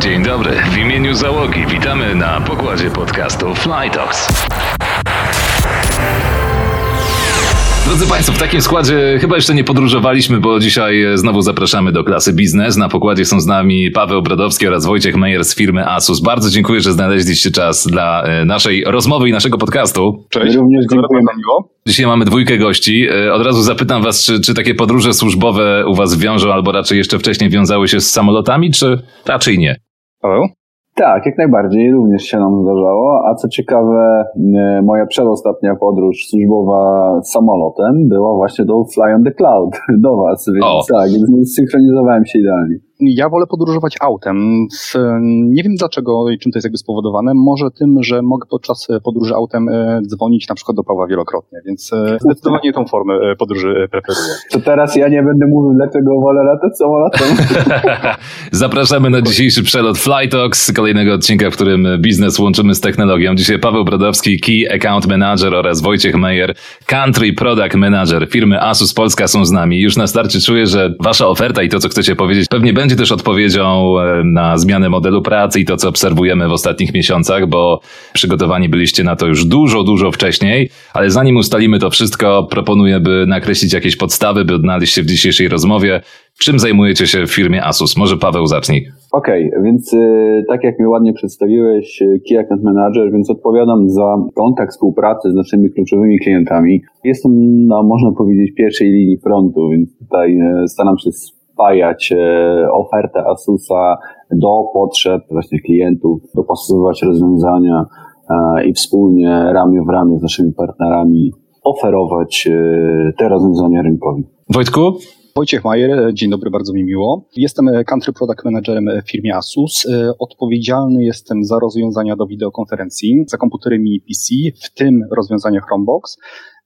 Dzień dobry, w imieniu załogi witamy na pokładzie podcastu Fly Talks. Drodzy Państwo, w takim składzie chyba jeszcze nie podróżowaliśmy, bo dzisiaj znowu zapraszamy do klasy biznes. Na pokładzie są z nami Paweł Brodowski oraz Wojciech Mejer z firmy Asus. Bardzo dziękuję, że znaleźliście czas dla e, naszej rozmowy i naszego podcastu. Cześć, Również dziękuję. miło. Dzisiaj mamy dwójkę gości. E, Od razu zapytam Was, czy, czy takie podróże służbowe u Was wiążą, albo raczej jeszcze wcześniej wiązały się z samolotami, czy raczej nie? Paweł? Tak, jak najbardziej, również się nam zdarzało. A co ciekawe, e, moja przedostatnia podróż służbowa samolotem była właśnie do Fly on the Cloud, do Was, więc O. tak, więc zsynchronizowałem się idealnie. Ja wolę podróżować autem. Z, nie wiem dlaczego i czym to jest jakby spowodowane. Może tym, że mogę podczas podróży autem e, dzwonić na przykład do Pawła wielokrotnie, więc e, zdecydowanie tą formę e, podróży e, preferuję. To teraz ja nie będę mówił, dlaczego wolę latać samolotem. Zapraszamy na dzisiejszy przelot Fly Talks, kolejnego odcinka, w którym biznes łączymy z technologią. Dzisiaj Paweł Brodowski, Key Account Manager oraz Wojciech Meyer, Country Product Manager firmy Asus Polska są z nami. Już na starcie czuję, że wasza oferta i to, co chcecie powiedzieć, pewnie będzie też odpowiedzią e, na zmianę modelu pracy i to, co obserwujemy w ostatnich miesiącach, bo przygotowani byliście na to już dużo, dużo wcześniej, ale zanim ustalimy to wszystko, proponuję, by nakreślić jakieś podstawy, by odnaleźć się w dzisiejszej rozmowie. Czym zajmujecie się w firmie Asus? Może Paweł zacznij. Okej, więc y, tak jak mnie ładnie przedstawiłeś, y, Key Account Manager, więc odpowiadam za kontakt współpracy z naszymi kluczowymi klientami. Jestem, no, można powiedzieć, pierwszej linii frontu, więc tutaj y, staram się spajać y, ofertę Asusa do potrzeb właśnie klientów, dopasowywać rozwiązania y, i wspólnie, ramię w ramię z naszymi partnerami oferować y, te rozwiązania rynkowi. Wojtku? Wojciech Majer, dzień dobry, bardzo mi miło. Jestem e, Country Product Managerem w firmie Asus. E, Odpowiedzialny jestem za rozwiązania do wideokonferencji, za komputery mini PC, w tym rozwiązania Chromebox,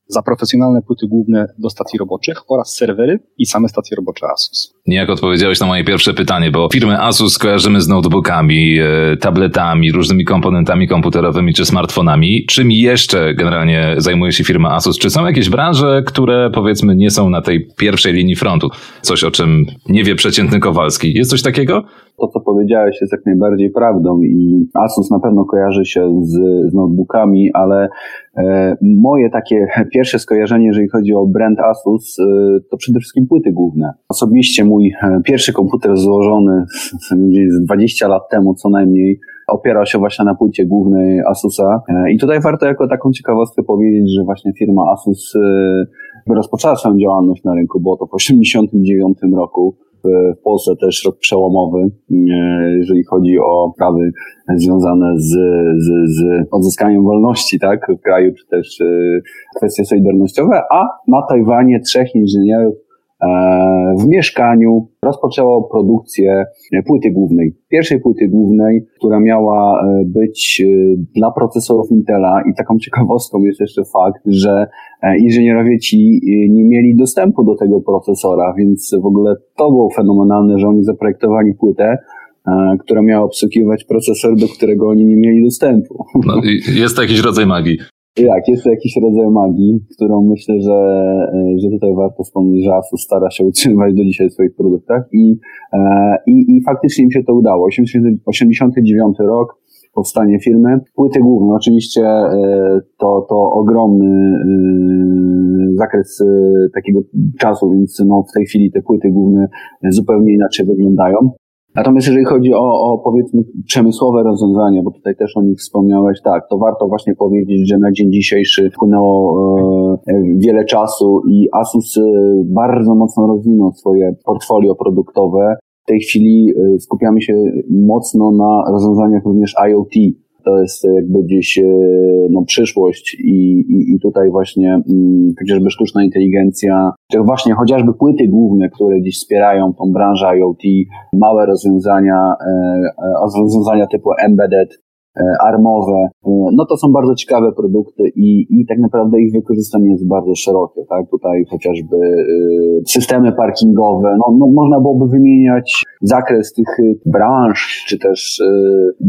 za profesjonalne płyty główne do stacji roboczych oraz serwery i same stacje robocze Asus. Niejako odpowiedziałeś na moje pierwsze pytanie, bo firmę Asus kojarzymy z notebookami, e, tabletami, różnymi komponentami komputerowymi czy smartfonami. Czym jeszcze generalnie zajmuje się firma Asus? Czy są jakieś branże, które powiedzmy nie są na tej pierwszej linii frontu? Coś, o czym nie wie przeciętny Kowalski. Jest coś takiego? to, co powiedziałeś, jest jak najbardziej prawdą i Asus na pewno kojarzy się z, z notebookami, ale e, moje takie pierwsze skojarzenie, jeżeli chodzi o brand Asus, e, to przede wszystkim płyty główne. Osobiście mój e, pierwszy komputer złożony z 20 lat temu co najmniej, opierał się właśnie na płycie głównej Asusa. E, I tutaj warto jako taką ciekawostkę powiedzieć, że właśnie firma Asus e, rozpoczęła swoją działalność na rynku, było to w 1989 roku w Polsce też rok przełomowy, jeżeli chodzi o sprawy związane z, z, z odzyskaniem wolności tak, w kraju, czy też kwestie solidarnościowe, a na Tajwanie trzech inżynierów w mieszkaniu rozpoczęło produkcję płyty głównej. Pierwszej płyty głównej, która miała e, być e, dla procesorów Intela i taką ciekawostką jest jeszcze fakt, że e, inżynierowie ci e, nie mieli dostępu do tego procesora, więc w ogóle to było fenomenalne, że oni zaprojektowali płytę, e, która miała obsługiwać procesor, do którego oni nie mieli dostępu. No, jest to jakiś rodzaj magii. Jak, jest to jakiś rodzaj magii, którą myślę, że, e, że tutaj warto wspomnieć, że Asus stara się utrzymywać do dzisiaj w swoich produktach i, e, i, i faktycznie im się to udało. 80, 89 rok, powstanie firmy. Płyty główne, oczywiście e, to, to ogromny zakres takiego czasu, więc no, w tej chwili te płyty główne zupełnie inaczej wyglądają. Natomiast jeżeli chodzi o, o powiedzmy przemysłowe rozwiązania, bo tutaj też o nich wspomniałeś, tak, to warto właśnie powiedzieć, że na dzień dzisiejszy wpłynęło e, wiele czasu i Asus e, bardzo mocno rozwinął swoje portfolio produktowe. W tej chwili e, skupiamy się mocno na rozwiązaniach również IoT. To jest jakby gdzieś e, no, przyszłość i, i, i tutaj właśnie mm, chociażby sztuczna inteligencja, czy właśnie chociażby płyty główne, które gdzieś wspierają tą branżę IoT, małe rozwiązania, e, e, rozwiązania typu embedded, armowe, e, no to są bardzo ciekawe produkty i, i tak naprawdę ich wykorzystanie jest bardzo szerokie, tak? Tutaj chociażby e, systemy parkingowe, no, no można byłoby wymieniać zakres tych e, branż, czy też e,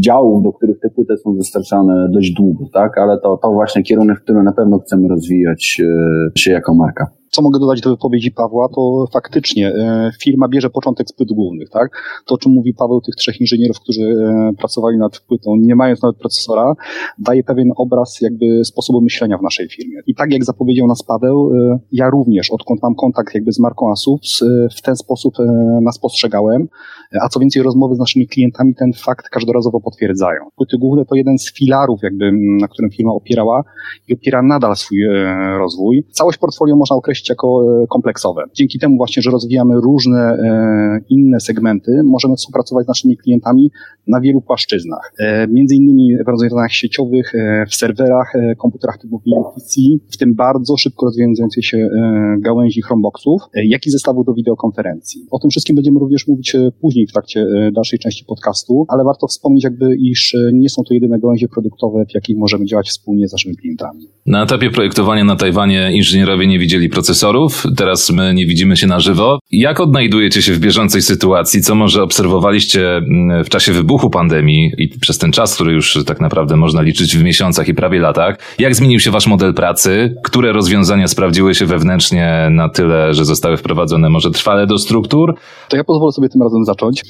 działów, do których te płyty są dostarczane dość długo, tak? Ale to, to właśnie kierunek, w którym na pewno chcemy rozwijać e, się jako marka. Co mogę dodać do wypowiedzi Pawła, to faktycznie e, firma bierze początek z płyt głównych, tak? To, o czym mówi Paweł, tych trzech inżynierów, którzy e, pracowali nad płytą, nie mając nawet procesora, daje pewien obraz jakby sposobu myślenia w naszej firmie. I tak jak zapowiedział nas Paweł, e, ja również, odkąd mam kontakt jakby z marką Asus, w ten sposób nas postrzegałem, a co więcej, rozmowy z naszymi klientami ten fakt każdorazowo potwierdzają. Płyty główne to jeden z filarów, jakby, na którym firma opierała i opiera nadal swój rozwój. Całość portfolio można określić jako e, kompleksowe. Dzięki temu właśnie, że rozwijamy różne e, inne segmenty, możemy współpracować z naszymi klientami na wielu płaszczyznach. E, między innymi w rozwiązaniach sieciowych, w serwerach, komputerach typu PC, w tym bardzo szybko rozwijającej się gałęzi Chromeboxów, jak i zestawów do wideokonferencji. O tym wszystkim będziemy również mówić później w trakcie dalszej części podcastu, ale warto wspomnieć jakby, iż nie są to jedyne gałęzie produktowe, w jakich możemy działać wspólnie z naszymi klientami. Na etapie projektowania na Tajwanie inżynierowie nie widzieli teraz my nie widzimy się na żywo. Jak odnajdujecie się w bieżącej sytuacji? Co może obserwowaliście mm, w czasie wybuchu pandemii i przez ten czas, który już tak naprawdę można liczyć w miesiącach i prawie latach? Jak zmienił się wasz model pracy? Które rozwiązania sprawdziły się wewnętrznie na tyle, że zostały wprowadzone może trwale do struktur? To ja pozwolę sobie tym razem zacząć.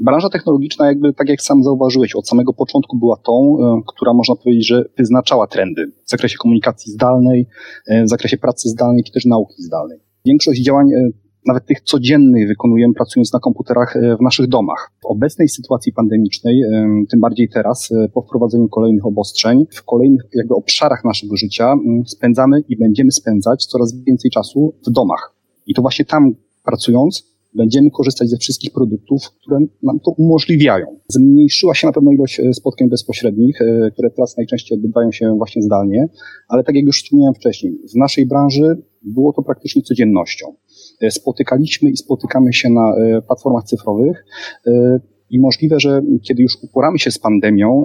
Branża technologiczna, jakby tak jak sam zauważyłeś, od samego początku była tą, e, która można powiedzieć, że wyznaczała trendy w zakresie komunikacji zdalnej, e, w zakresie pracy zdalnej, czy też nauki zdalnej. Większość działań e, nawet tych codziennych wykonujemy pracując na komputerach w naszych domach. W obecnej sytuacji pandemicznej, tym bardziej teraz, po wprowadzeniu kolejnych obostrzeń, w kolejnych jakby obszarach naszego życia spędzamy i będziemy spędzać coraz więcej czasu w domach. I to właśnie tam pracując będziemy korzystać ze wszystkich produktów, które nam to umożliwiają. Zmniejszyła się na pewno ilość e, spotkań bezpośrednich, e, które teraz najczęściej odbywają się właśnie zdalnie, ale tak jak już wspomniałem wcześniej, w naszej branży było to praktycznie codziennością. E, spotykaliśmy i spotykamy się na platformach cyfrowych i możliwe, że kiedy już uporamy się z pandemią,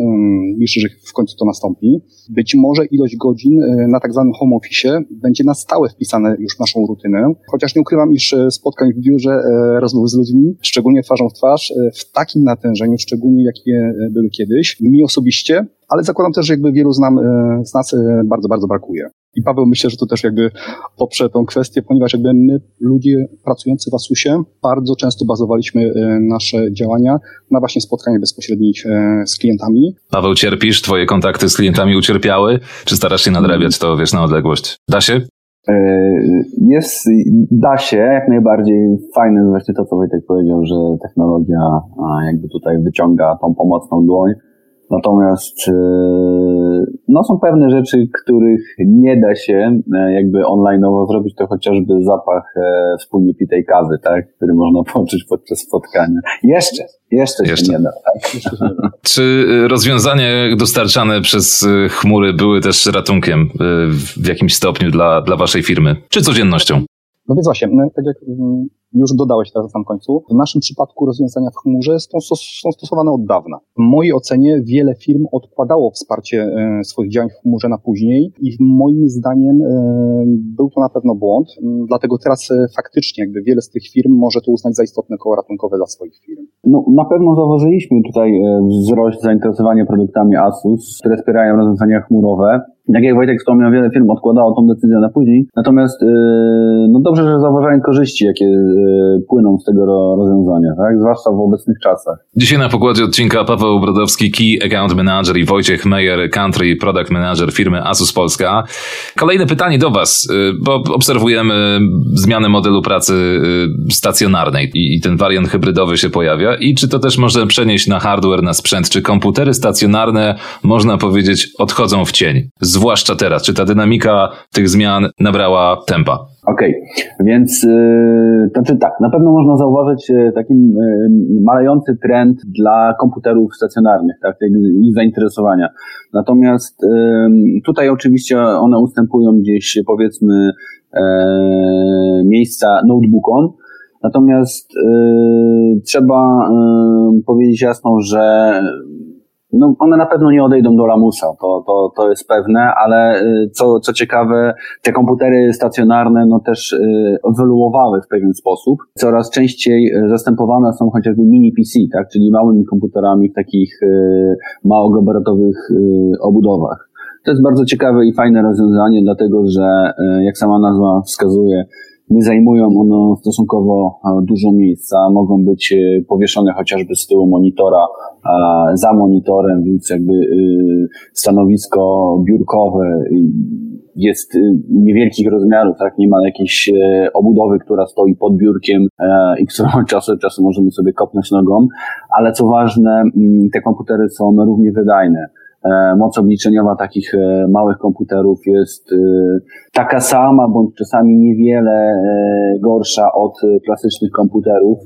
liczę, że w końcu to nastąpi, być może ilość godzin e, na tak zwanym home office będzie na stałe wpisane już w naszą rutynę. Chociaż nie ukrywam, iż e, spotkań w biurze, e, rozmów z ludźmi, szczególnie twarzą w twarz, w takim natężeniu, szczególnie jakie były kiedyś, mi osobiście, ale zakładam też, że jakby wielu z, nam, z nas bardzo, bardzo brakuje. I Paweł myślę, że to też jakby poprze tą kwestię, ponieważ jakby my, ludzie pracujący w Asusie, bardzo często bazowaliśmy e, nasze działania na właśnie spotkaniach bezpośrednich e, z klientami. Paweł, cierpisz? Twoje kontakty z klientami ucierpiały? Czy starasz się nadrabiać to, wiesz, na odległość? Da się? E, jest, da się, jak najbardziej. Fajne jest właśnie to, co Wojtek powiedział, że technologia jakby tutaj wyciąga tą pomocną dłoń Natomiast e, no, są pewne rzeczy, których nie da się e, jakby online'owo zrobić, to chociażby zapach e, wspólnie pitej kawy, tak, który można poczuć podczas spotkania. Jeszcze, jeszcze, jeszcze. się nie da. Tak? Czy rozwiązania dostarczane przez chmury były też ratunkiem w jakimś stopniu dla, dla waszej firmy? Czy codziennością? No więc właśnie, no, tak jak mm, już dodałeś teraz na samym końcu, w naszym przypadku rozwiązania w chmurze są, stosowane od dawna. W mojej ocenie wiele firm odkładało wsparcie e, swoich działań w chmurze na później i moim zdaniem e, był to na pewno błąd, dlatego teraz e, faktycznie jakby wiele z tych firm może to uznać za istotne koło ratunkowe dla swoich firm. No, na pewno zauważyliśmy tutaj wzrost zainteresowania produktami Asus, które wspierają rozwiązania chmurowe. Tak jak Wojtek wspomniał, wiele firm odkładało tą decyzję na później. Natomiast no dobrze, że zauważają korzyści, jakie płyną z tego rozwiązania, tak? zwłaszcza w obecnych czasach. Dzisiaj na pokładzie odcinka Paweł Brodowski, Key Account Manager i Wojciech Meyer, Country Product Manager firmy Asus Polska. Kolejne pytanie do Was, y, bo obserwujemy zmianę modelu pracy y, stacjonarnej i ten wariant hybrydowy się pojawia i czy to też można przenieść na hardware, na sprzęt, czy komputery stacjonarne, można powiedzieć, odchodzą w cień, zwłaszcza teraz, czy ta dynamika tych zmian nabrała tempa? Okej, okay. więc yy, to tak, na pewno można zauważyć yy, taki yy, malejący trend dla komputerów stacjonarnych, tak, i zainteresowania. Natomiast yy, tutaj oczywiście one ustępują gdzieś powiedzmy yy, miejsca notebookom, Natomiast yy, trzeba yy, powiedzieć jasno, że no one na pewno nie odejdą do lamusa, to, to, to jest pewne, ale y, co, co ciekawe, te komputery stacjonarne no też y, ewoluowały w pewien sposób. Coraz częściej y, zastępowane są chociażby mini PC, tak, czyli małymi komputerami w takich małogabarytowych obudowach. To jest bardzo ciekawe i fajne rozwiązanie, dlatego że jak sama nazwa wskazuje, nie zajmują one stosunkowo dużo miejsca, mogą być powieszone chociażby z tyłu monitora, za monitorem, więc jakby stanowisko biurkowe jest niewielkich rozmiarów, tak? Nie ma jakiejś e, obudowy, która stoi pod biurkiem e, i którą czasem, czasem możemy sobie kopnąć nogą, ale co ważne, mm, te komputery są równie wydajne. E, moc obliczeniowa takich małych komputerów jest taka sama, bądź czasami niewiele gorsza od klasycznych komputerów,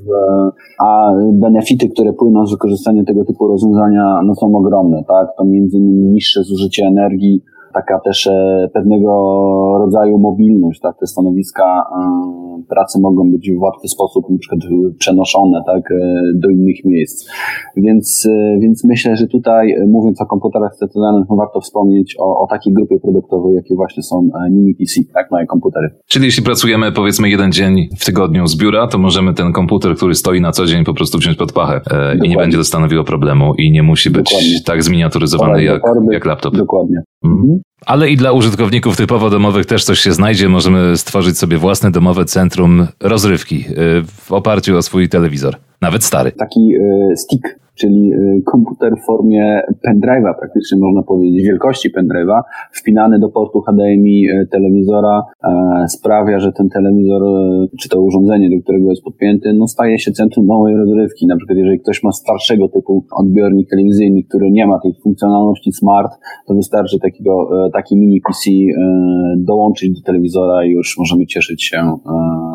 a benefity, które płyną z wykorzystania tego typu rozwiązania, no są ogromne, tak? To między innymi niższe zużycie energii, taka też e, pewnego rodzaju mobilność, tak, te stanowiska e, pracy mogą być w łatwy sposób na przykład przenoszone, tak, e, do innych miejsc. Więc, więc myślę, że tutaj mówiąc o komputerach stacjonarnych, warto wspomnieć o, o takiej grupie produktowej, jakie właśnie są mini PC, tak, małe komputery. Czyli jeśli pracujemy powiedzmy jeden dzień w tygodniu z biura, to możemy ten komputer, który stoi na co dzień po prostu wziąć pod pachę Dokładnie. i nie będzie to stanowiło problemu i nie musi być Dokładnie. tak zminiaturyzowany jak, jak laptop. Dokładnie. Mhm. Ale i dla użytkowników typowo domowych też coś się znajdzie. Możemy stworzyć sobie własne domowe centrum rozrywki y, w oparciu o swój telewizor, nawet stary. Taki y, stick czyli y, komputer w formie pendrive'a, praktycznie można powiedzieć, wielkości pendrive'a, wpinany do portu HDMI y, telewizora e, sprawia, że ten telewizor, y, czy to urządzenie, do którego jest podpięty, no staje się centrum nowej rozrywki. Na przykład jeżeli ktoś ma starszego typu odbiornik telewizyjny, który nie ma tej funkcjonalności smart, to wystarczy takiego, taki mini PC dołączyć do telewizora i już możemy cieszyć się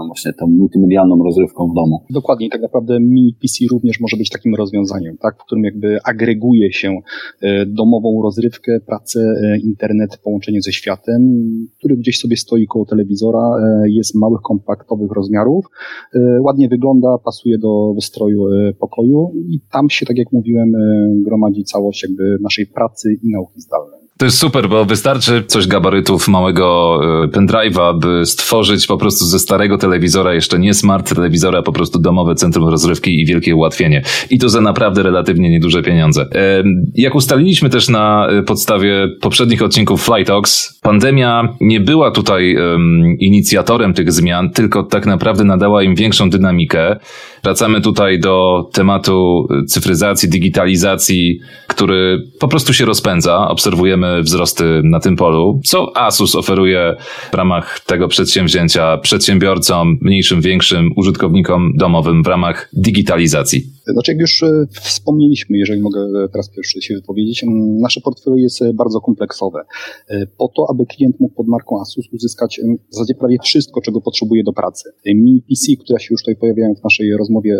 właśnie tą multimedialną rozrywką w domu. Dokładnie, tak naprawdę mini PC również może być takim rozwiązaniem tak, w którym jakby agreguje się e, domową rozrywkę, pracę, e, internet, połączenie ze światem, który gdzieś sobie stoi koło telewizora, e, jest małych, kompaktowych rozmiarów, ładnie wygląda, pasuje do wystroju pokoju i tam się, tak jak mówiłem, gromadzi całość jakby naszej pracy i nauki zdalnej. To jest super, bo wystarczy coś gabarytów małego e, pendrive'a, by stworzyć po prostu ze starego telewizora, jeszcze nie smart telewizora, po prostu domowe centrum rozrywki i wielkie ułatwienie. I to za naprawdę relatywnie nieduże pieniądze. E, jak ustaliliśmy też na e, podstawie poprzednich odcinków Flytox, pandemia nie była tutaj inicjatorem tych zmian, tylko tak naprawdę nadała im większą dynamikę. Wracamy tutaj do tematu cyfryzacji, digitalizacji, który po prostu się rozpędza. Obserwujemy wzrosty na tym polu. Co Asus oferuje w ramach tego przedsięwzięcia przedsiębiorcom, mniejszym, większym, użytkownikom domowym w ramach digitalizacji? Znaczy, jak już e, wspomnieliśmy, jeżeli mogę e, teraz pierwszy się wypowiedzieć, nasze portfolio jest e, bardzo kompleksowe. Po to, aby klient mógł pod marką Asus uzyskać w zasadzie prawie wszystko, czego potrzebuje do pracy. Mini PC, które się już tutaj pojawiają w naszej rozmowie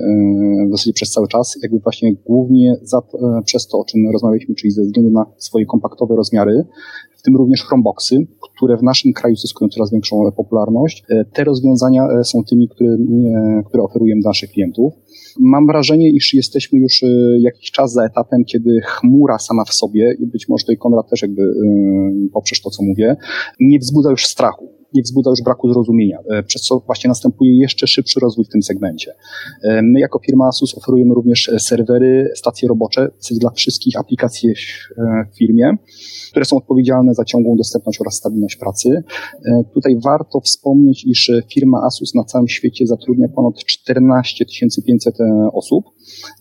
w zasadzie przez cały czas, jakby właśnie głównie za, przez to, o czym rozmawialiśmy, czyli ze względu na swoje kompaktowe rozmiary, tym również Chromeboxy, które w naszym kraju zyskują coraz większą popularność. Te rozwiązania są tymi, które, które oferujemy dla naszych klientów. Mam wrażenie, iż jesteśmy już e, jakiś czas za etapem, kiedy chmura sama w sobie, i być może tutaj Konrad też jakby e, poprzez to, co mówię, nie wzbudza już strachu nie wzbudza już braku zrozumienia, e, przez co właśnie następuje jeszcze szybszy rozwój w tym segmencie. My jako firma Asus oferujemy również serwery, stacje robocze dla wszystkich aplikacji w firmie które są odpowiedzialne za ciągłą dostępność oraz stabilność pracy. E, tutaj warto wspomnieć, iż firma Asus na całym świecie zatrudnia ponad 14 500 e, osób,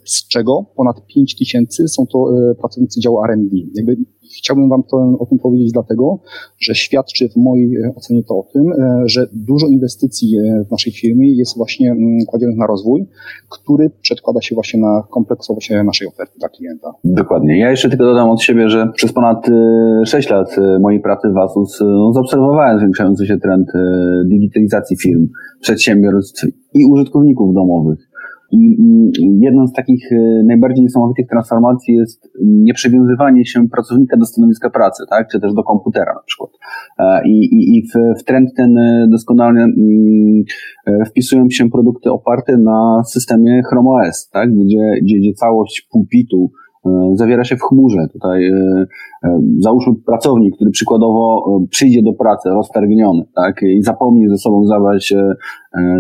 z czego ponad 5 tysięcy są to e, pracownicy działu R&D. Chciałbym Wam to, o tym powiedzieć dlatego, że świadczy w mojej ocenie to o tym, e, że dużo inwestycji e, w naszej firmie jest właśnie mm, kładzionych na rozwój, który przedkłada się właśnie na kompleksowość e, naszej oferty dla klienta. Dokładnie. Ja jeszcze tylko dodam od siebie, że przez ponad 6 lat mojej pracy w Asus no, zaobserwowałem zwiększający się trend digitalizacji firm, przedsiębiorstw i użytkowników domowych. I jedną z takich e, najbardziej niesamowitych transformacji jest nieprzywiązywanie się pracownika do stanowiska pracy, tak? czy też do komputera na przykład. E, I, i, i w, w trend ten e, doskonale wpisują się produkty oparte na systemie Chrome OS, tak? gdzie, gdzie, gdzie całość pulpitu zawiera się w chmurze. Tutaj załóżmy pracownik, który przykładowo przyjdzie do pracy roztargniony, tak, i zapomni ze sobą zabrać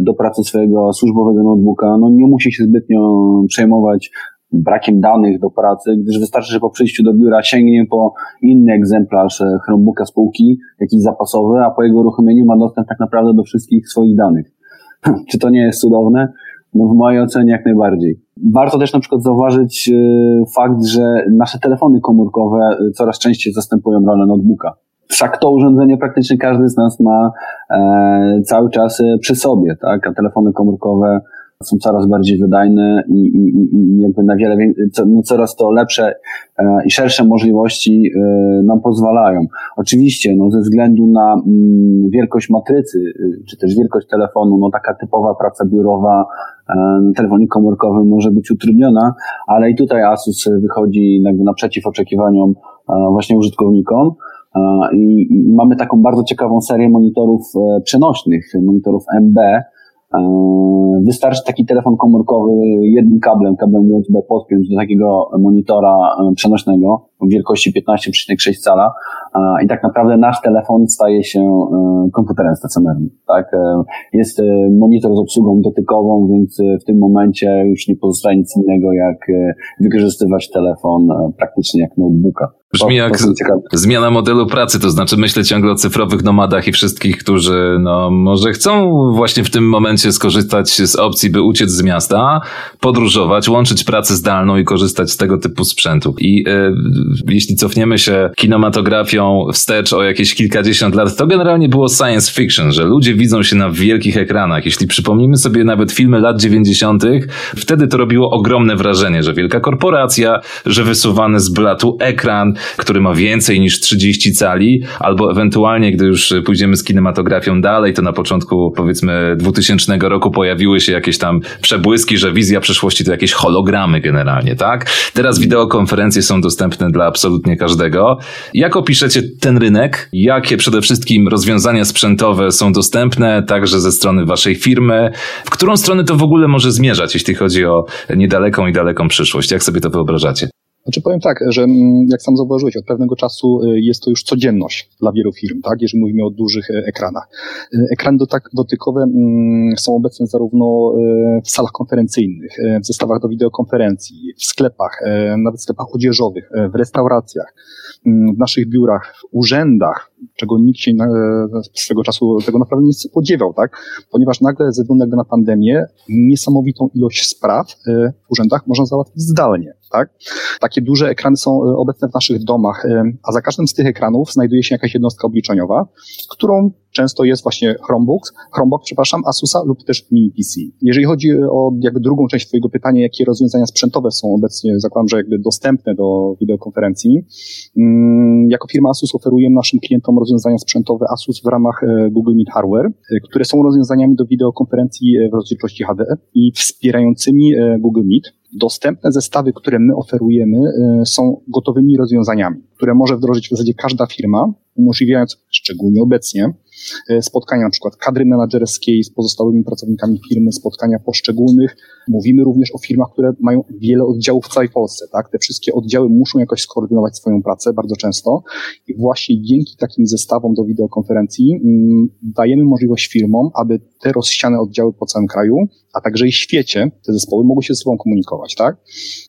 do pracy swojego służbowego notebooka, no nie musi się zbytnio przejmować brakiem danych do pracy, gdyż wystarczy, że po przyjściu do biura sięgnie po inny egzemplarz e, Chromebooka spółki, jakiś zapasowy, a po jego uruchomieniu ma dostęp tak naprawdę do wszystkich swoich danych. Czy to nie jest cudowne? No w mojej ocenie jak najbardziej. Warto też na przykład zauważyć e, fakt, że nasze telefony komórkowe e, coraz częściej zastępują rolę notebooka. Wszak to urządzenie praktycznie każdy z nas ma e, cały czas przy sobie, tak? A telefony komórkowe są coraz bardziej wydajne i, i, i jakby na wiele, no coraz to lepsze e, i szersze możliwości e, nam pozwalają. Oczywiście, no ze względu na mm, wielkość matrycy, y, czy też wielkość telefonu, no taka typowa praca biurowa e, na telefonie komórkowym może być utrudniona, ale i tutaj Asus wychodzi jakby naprzeciw oczekiwaniom właśnie użytkownikom. I, mamy taką bardzo ciekawą serię monitorów przenośnych, monitorów MB, wystarczy taki telefon komórkowy jednym kablem, kablem USB podpiąć do takiego monitora e, przenośnego wielkości 15,6 cala i tak naprawdę nasz telefon staje się e, komputerem stacjonarnym. Tak? E, jest monitor z obsługą dotykową, więc w tym momencie już nie pozostaje nic innego jak wykorzystywać telefon praktycznie jak notebooka. Brzmi jak zmiana modelu pracy, to znaczy myślę ciągle o cyfrowych nomadach i wszystkich, którzy no może chcą właśnie w tym momencie skorzystać z opcji, by uciec z miasta, podróżować, łączyć pracę zdalną i korzystać z tego typu sprzętu. I e, jeśli cofniemy się kinematografią wstecz o jakieś kilkadziesiąt lat, to generalnie było science fiction, że ludzie widzą się na wielkich ekranach. Jeśli przypomnimy sobie nawet filmy lat dziewięćdziesiątych, wtedy to robiło ogromne wrażenie, że wielka korporacja, że wysuwany z blatu ekran, który ma więcej niż 30 cali, albo ewentualnie, gdy już pójdziemy z kinematografią dalej, to na początku powiedzmy 2000 roku pojawiły się jakieś tam przebłyski, że wizja przyszłości to jakieś hologramy generalnie, tak? Teraz wideokonferencje są dostępne dla absolutnie każdego. Jak opiszecie ten rynek? Jakie przede wszystkim rozwiązania sprzętowe są dostępne także ze strony waszej firmy? W którą stronę to w ogóle może zmierzać, jeśli chodzi o niedaleką i daleką przyszłość? Jak sobie to wyobrażacie? Znaczy powiem tak, że mm, jak sam zauważyłeś, od pewnego czasu y, jest to już codzienność dla wielu firm, tak, jeżeli mówimy o dużych y, ekranach. Y, ekrany dotykowe mm, są obecne zarówno w salach konferencyjnych, w zestawach do wideokonferencji, w sklepach, nawet w sklepach odzieżowych, w restauracjach, w naszych biurach, w urzędach, czego nikt się swego czasu tego naprawdę nie spodziewał, tak? Ponieważ nagle ze względu na pandemię niesamowitą ilość spraw w urzędach można załatwić zdalnie tak? Takie duże ekrany są e, obecne w naszych domach, e, a za każdym z tych ekranów znajduje się jakaś jednostka obliczeniowa, którą często jest właśnie Chromebook, Chromebook, przepraszam, Asusa lub też Mini PC. Jeżeli chodzi o jakby drugą część Twojego pytania, jakie rozwiązania sprzętowe są obecnie, zakładam, że jakby dostępne do wideokonferencji, mm, jako firma Asus oferujemy naszym klientom rozwiązania sprzętowe Asus w ramach e, Google Meet Hardware, które są rozwiązaniami do wideokonferencji w rozdzielczości HD i wspierającymi Google Meet dostępne zestawy, które my oferujemy, y, są gotowymi rozwiązaniami, które może wdrożyć w zasadzie każda firma, umożliwiając, szczególnie obecnie, E, spotkania na przykład kadry menedżerskiej z pozostałymi pracownikami firmy, spotkania poszczególnych. Mówimy również o firmach, które mają wiele oddziałów w całej Polsce, tak? Te wszystkie oddziały muszą jakoś skoordynować swoją pracę bardzo często i właśnie dzięki takim zestawom do wideokonferencji mm, dajemy możliwość firmom, aby te rozsiane oddziały po całym kraju, a także i świecie, te zespoły mogły się ze sobą komunikować, tak?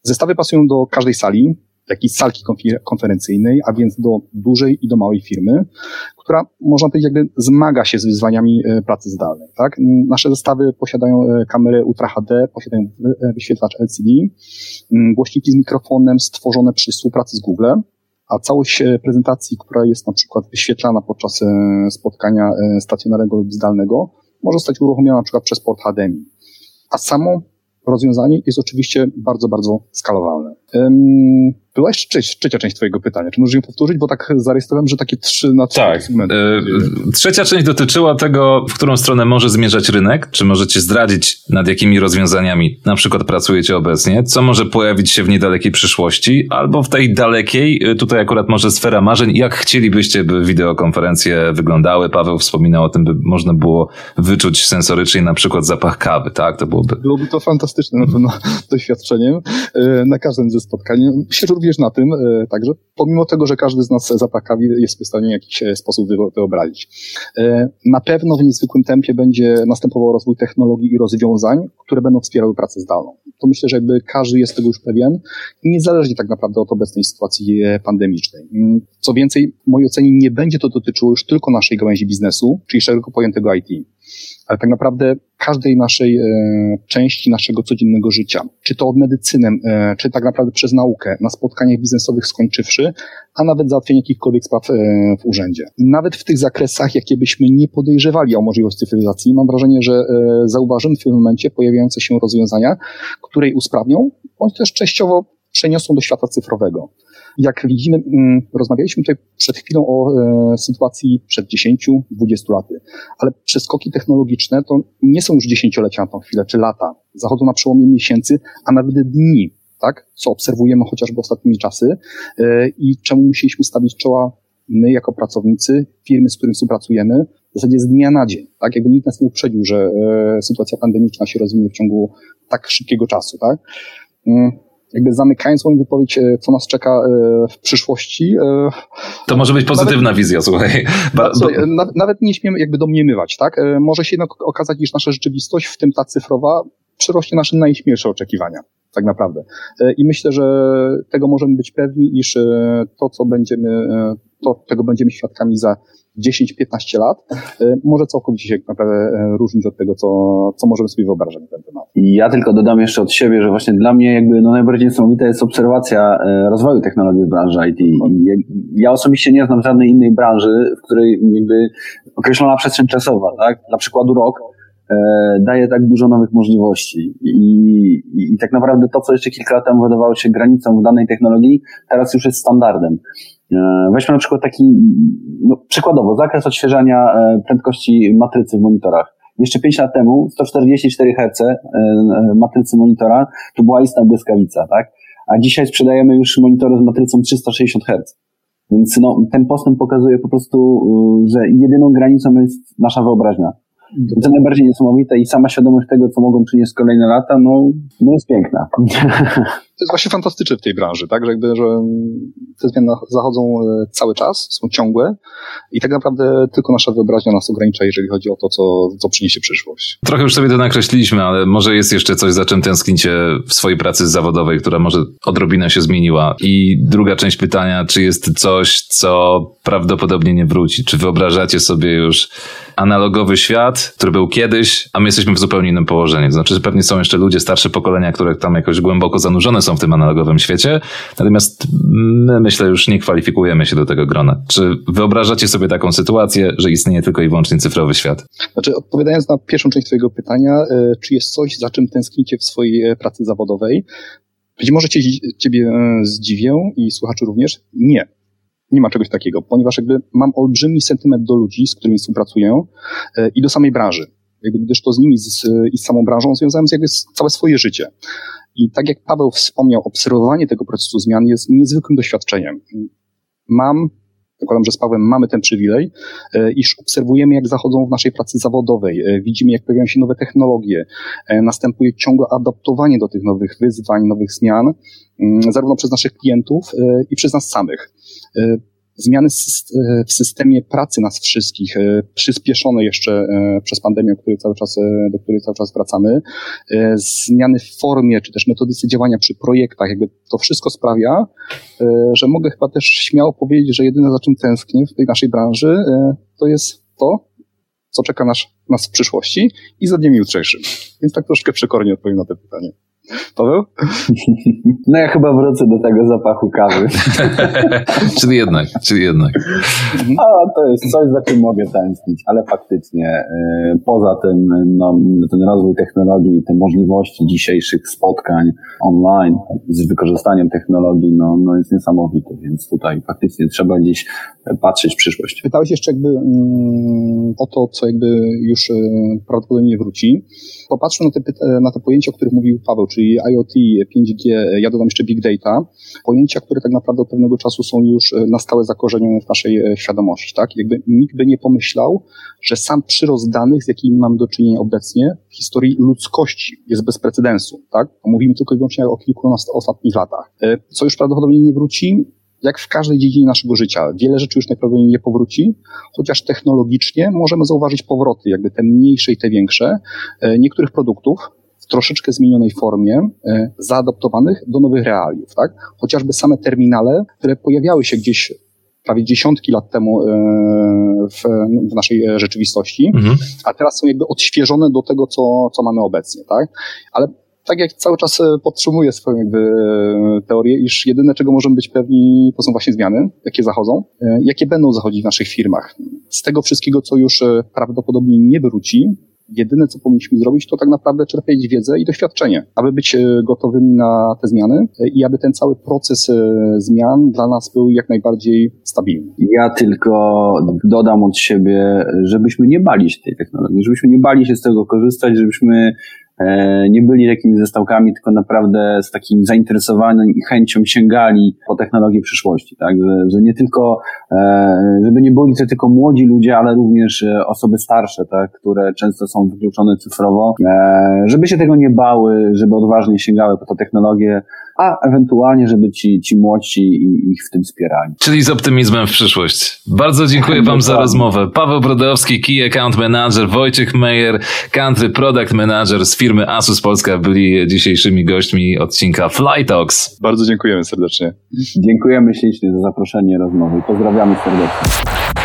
Zestawy pasują do każdej sali, jakiejś salki konferencyjnej, a więc do dużej i do małej firmy, która można powiedzieć jakby zmaga się z wyzwaniami e, pracy zdalnej. Tak? Nasze zestawy posiadają e, kamery Ultra HD, posiadają e, wyświetlacz LCD, głośniki z mikrofonem stworzone przy współpracy z Google, a całość prezentacji, która jest na przykład wyświetlana podczas spotkania stacjonarnego lub zdalnego, może zostać uruchomiona na przykład przez port HDMI. A samo rozwiązanie jest oczywiście bardzo, bardzo skalowalne. Była jeszcze trzecia część twojego pytania. Czy możesz ją powtórzyć? Bo tak zarejestrowałem, że takie trzy na trzy Tak. E, trzecia część dotyczyła tego, w którą stronę może zmierzać rynek. Czy możecie zdradzić, nad jakimi rozwiązaniami na przykład pracujecie obecnie? Co może pojawić się w niedalekiej przyszłości? Albo w tej dalekiej, e, tutaj akurat może sfera marzeń. Jak chcielibyście, by wideokonferencje wyglądały? Paweł wspominał o tym, by można było wyczuć sensorycznie na przykład zapach kawy, tak? To byłoby... Byłoby to fantastyczne na pewno doświadczeniem e, na każdym ze spotkań. Myślę, że również na tym, także pomimo tego, że każdy z nas zapakawi jest w stanie w jakiś sposób wyobrazić. Na pewno w niezwykłym tempie będzie następował rozwój technologii i rozwiązań, które będą wspierały pracę zdalną. To myślę, że jakby każdy jest tego już pewien i niezależnie tak naprawdę od obecnej sytuacji pandemicznej. Mm, co więcej, w mojej ocenie nie będzie to dotyczyło już tylko naszej gałęzi biznesu, czyli szeroko pojętego IT ale tak naprawdę każdej naszej e, części naszego codziennego życia, czy to od medycyny, e, czy tak naprawdę przez naukę, na spotkaniach biznesowych skończywszy, a nawet załatwienie jakichkolwiek spraw e, w urzędzie. Nawet w tych zakresach, jakie byśmy nie podejrzewali o możliwość cyfryzacji, mam wrażenie, że zauważymy w tym momencie pojawiające się rozwiązania, które usprawnią, bądź też częściowo przeniosą do świata cyfrowego. Jak widzimy, mm, rozmawialiśmy tutaj przed chwilą o e, sytuacji przed 10-20 laty, ale przeskoki technologiczne to nie są już dziesięciolecia na tą chwilę, czy lata. Zachodzą na przełomie miesięcy, a nawet dni, tak? Co obserwujemy chociażby ostatnimi czasy e, i czemu musieliśmy stawić czoła my jako pracownicy, firmy, z którymi współpracujemy, w zasadzie z dnia na dzień, tak? Jakby nikt nas nie uprzedził, że e, sytuacja pandemiczna się rozwinie w ciągu tak szybkiego czasu, tak? Jakby zamykając moją wypowiedź, e, co nas czeka e, w przyszłości. E, to może być pozytywna nawet, wizja, słuchaj. Ba, słuchaj nawet nie śmiemy jakby domniemywać, tak? Może się jednak okazać, iż nasza rzeczywistość, w tym ta cyfrowa, przyrośnie nasze najśmielsze oczekiwania, tak naprawdę. I myślę, że tego możemy być pewni, iż to, co będziemy, to, czego będziemy świadkami za 10-15 lat, y, może całkowicie się naprawdę e, różnić od tego, co, co możemy sobie wyobrażać na ten temat. Ja tylko dodam jeszcze od siebie, że właśnie dla mnie jakby no najbardziej niesamowita jest obserwacja e, rozwoju technologii w branży IT. Ja osobiście nie znam żadnej innej branży, w której jakby określona przestrzeń czasowa, tak? Dla przykładu rok, e, daje tak dużo nowych możliwości. I, i, I, tak naprawdę to, co jeszcze kilka lat temu wydawało się granicą w danej technologii, teraz już jest standardem. E, weźmy na przykład taki, no, przykładowo, zakres odświeżania e, prędkości matrycy w monitorach. Jeszcze 5 lat temu 144 Hz e, matrycy monitora to była istna błyskawica, tak? A dzisiaj sprzedajemy już monitory z matrycą 360 Hz. Więc no, ten postęp pokazuje po prostu, że jedyną granicą jest nasza wyobraźnia. To najbardziej niesamowite i sama świadomość tego, co mogą przynieść kolejne lata, no, no jest piękna. To jest właśnie fantastyczne w tej branży, tak, że jakby, że te zmiany zachodzą e, cały czas, są ciągłe i tak naprawdę tylko nasza wyobraźnia nas ogranicza, jeżeli chodzi o to, co, co przyniesie przyszłość. Trochę już sobie to nakreśliliśmy, ale może jest jeszcze coś, za czym tęsknicie w swojej pracy zawodowej, która może odrobinę się zmieniła. I druga część pytania, czy jest coś, co prawdopodobnie nie wróci? Czy wyobrażacie sobie już analogowy świat, który był kiedyś, a my jesteśmy w zupełnie innym położeniu. Znaczy, że pewnie są jeszcze ludzie, starsze pokolenia, które tam jakoś głęboko zanurzone są w tym analogowym świecie, natomiast my myślę już nie kwalifikujemy się do tego grona. Czy wyobrażacie sobie taką sytuację, że istnieje tylko i wyłącznie cyfrowy świat? Znaczy, odpowiadając na pierwszą część Twojego pytania, e, czy jest coś, za czym tęsknicie w swojej e, pracy zawodowej? Być może cię, Ciebie e, zdziwię i słuchaczy również. Nie. Nie ma czegoś takiego, ponieważ jakby mam olbrzymi sentyment do ludzi, z którymi współpracuję i do samej branży. Jakby, gdyż to z nimi z, i z samą branżą związałem jakby całe swoje życie. I tak jak Paweł wspomniał, obserwowanie tego procesu zmian jest niezwykłym doświadczeniem. Mam, zakładam, że z Pawłem mamy ten przywilej, e, iż obserwujemy, jak zachodzą w naszej pracy zawodowej, e, widzimy, jak pojawiają się nowe technologie, e, następuje ciągłe adaptowanie do tych nowych wyzwań, nowych zmian, mm, zarówno przez naszych klientów i przez nas samych zmiany w systemie pracy nas wszystkich, e, przyspieszone jeszcze e, przez pandemię, której cały czas, e, do której cały czas wracamy, zmiany w formie, czy też metodyce działania przy projektach, jakby to wszystko sprawia, że mogę chyba też śmiało powiedzieć, że jedyne za czym tęsknię w tej naszej branży, to jest to, co czeka nas, nas w przyszłości i za dniem jutrzejszym. Więc tak troszkę przekornie odpowiem na to pytanie. Paweł? No ja chyba wrócę do tego zapachu kawy. czyli jednak, czyli jednak. No to jest coś, za czym mogę tęsknić, ale faktycznie y, poza tym no, ten rozwój technologii, te możliwości dzisiejszych spotkań online z wykorzystaniem technologii no, no jest niesamowity, więc tutaj faktycznie trzeba gdzieś patrzeć w przyszłość. Pytałeś jeszcze jakby mm, o to, co jakby już prawdopodobnie nie wróci. Popatrzmy na te, na te pojęcia, o których mówił Paweł, czyli IoT, 5G, ja dodam jeszcze Big Data, pojęcia, które tak naprawdę od pewnego czasu są już na stałe zakorzenione w naszej świadomości. Tak? Jakby nikt by nie pomyślał, że sam przyrost danych, z jakimi mamy do czynienia obecnie w historii ludzkości jest bez precedensu. Tak? Mówimy tylko i wyłącznie o kilkunastu ostatnich latach. E, co już prawdopodobnie nie wróci, jak w każdej dziedzinie naszego życia. Wiele rzeczy już najprawdopodobniej nie powróci, chociaż technologicznie możemy zauważyć powroty, jakby te mniejsze i te większe, e, niektórych produktów w troszeczkę zmienionej formie, e, zaadaptowanych do nowych realiów, tak? Chociażby same terminale, które pojawiały się gdzieś prawie dziesiątki lat temu e, w, w naszej rzeczywistości, mhm. a teraz są jakby odświeżone do tego, co, co mamy obecnie, tak? Ale tak jak cały czas e, podtrzymuję swoją jakby e, teorię, iż jedyne, czego możemy być pewni, to są właśnie zmiany, jakie zachodzą, jakie będą zachodzić w naszych firmach. Z tego wszystkiego, co już prawdopodobnie nie wróci, jedyne, co powinniśmy zrobić, to tak naprawdę czerpać wiedzę i doświadczenie, aby być e, gotowymi na te zmiany e, i aby ten cały proces e, zmian dla nas był jak najbardziej stabilny. Ja tylko dodam od siebie, żebyśmy nie bali się tej technologii, żebyśmy nie bali się z tego korzystać, żebyśmy nie byli takimi zestawkami, tylko naprawdę z takim zainteresowaniem i chęcią sięgali po technologię przyszłości, tak, że, że nie tylko, e, żeby nie byli to tylko młodzi ludzie, ale również e, osoby starsze, tak, które często są wykluczone cyfrowo, żeby się tego nie bały, żeby odważnie sięgały po tę technologię, a ewentualnie, żeby ci, ci młodsi ich w tym wspierali. Czyli z optymizmem w przyszłość. Bardzo dziękuję Wam za rozmowę. Paweł Brodowski, Key Account Manager, Wojciech Meyer, Country Product Manager z firmy Asus Polska byli dzisiejszymi gośćmi odcinka Fly Talks. Bardzo dziękujemy serdecznie. Dziękujemy ślicznie za zaproszenie rozmowy. Pozdrawiamy serdecznie.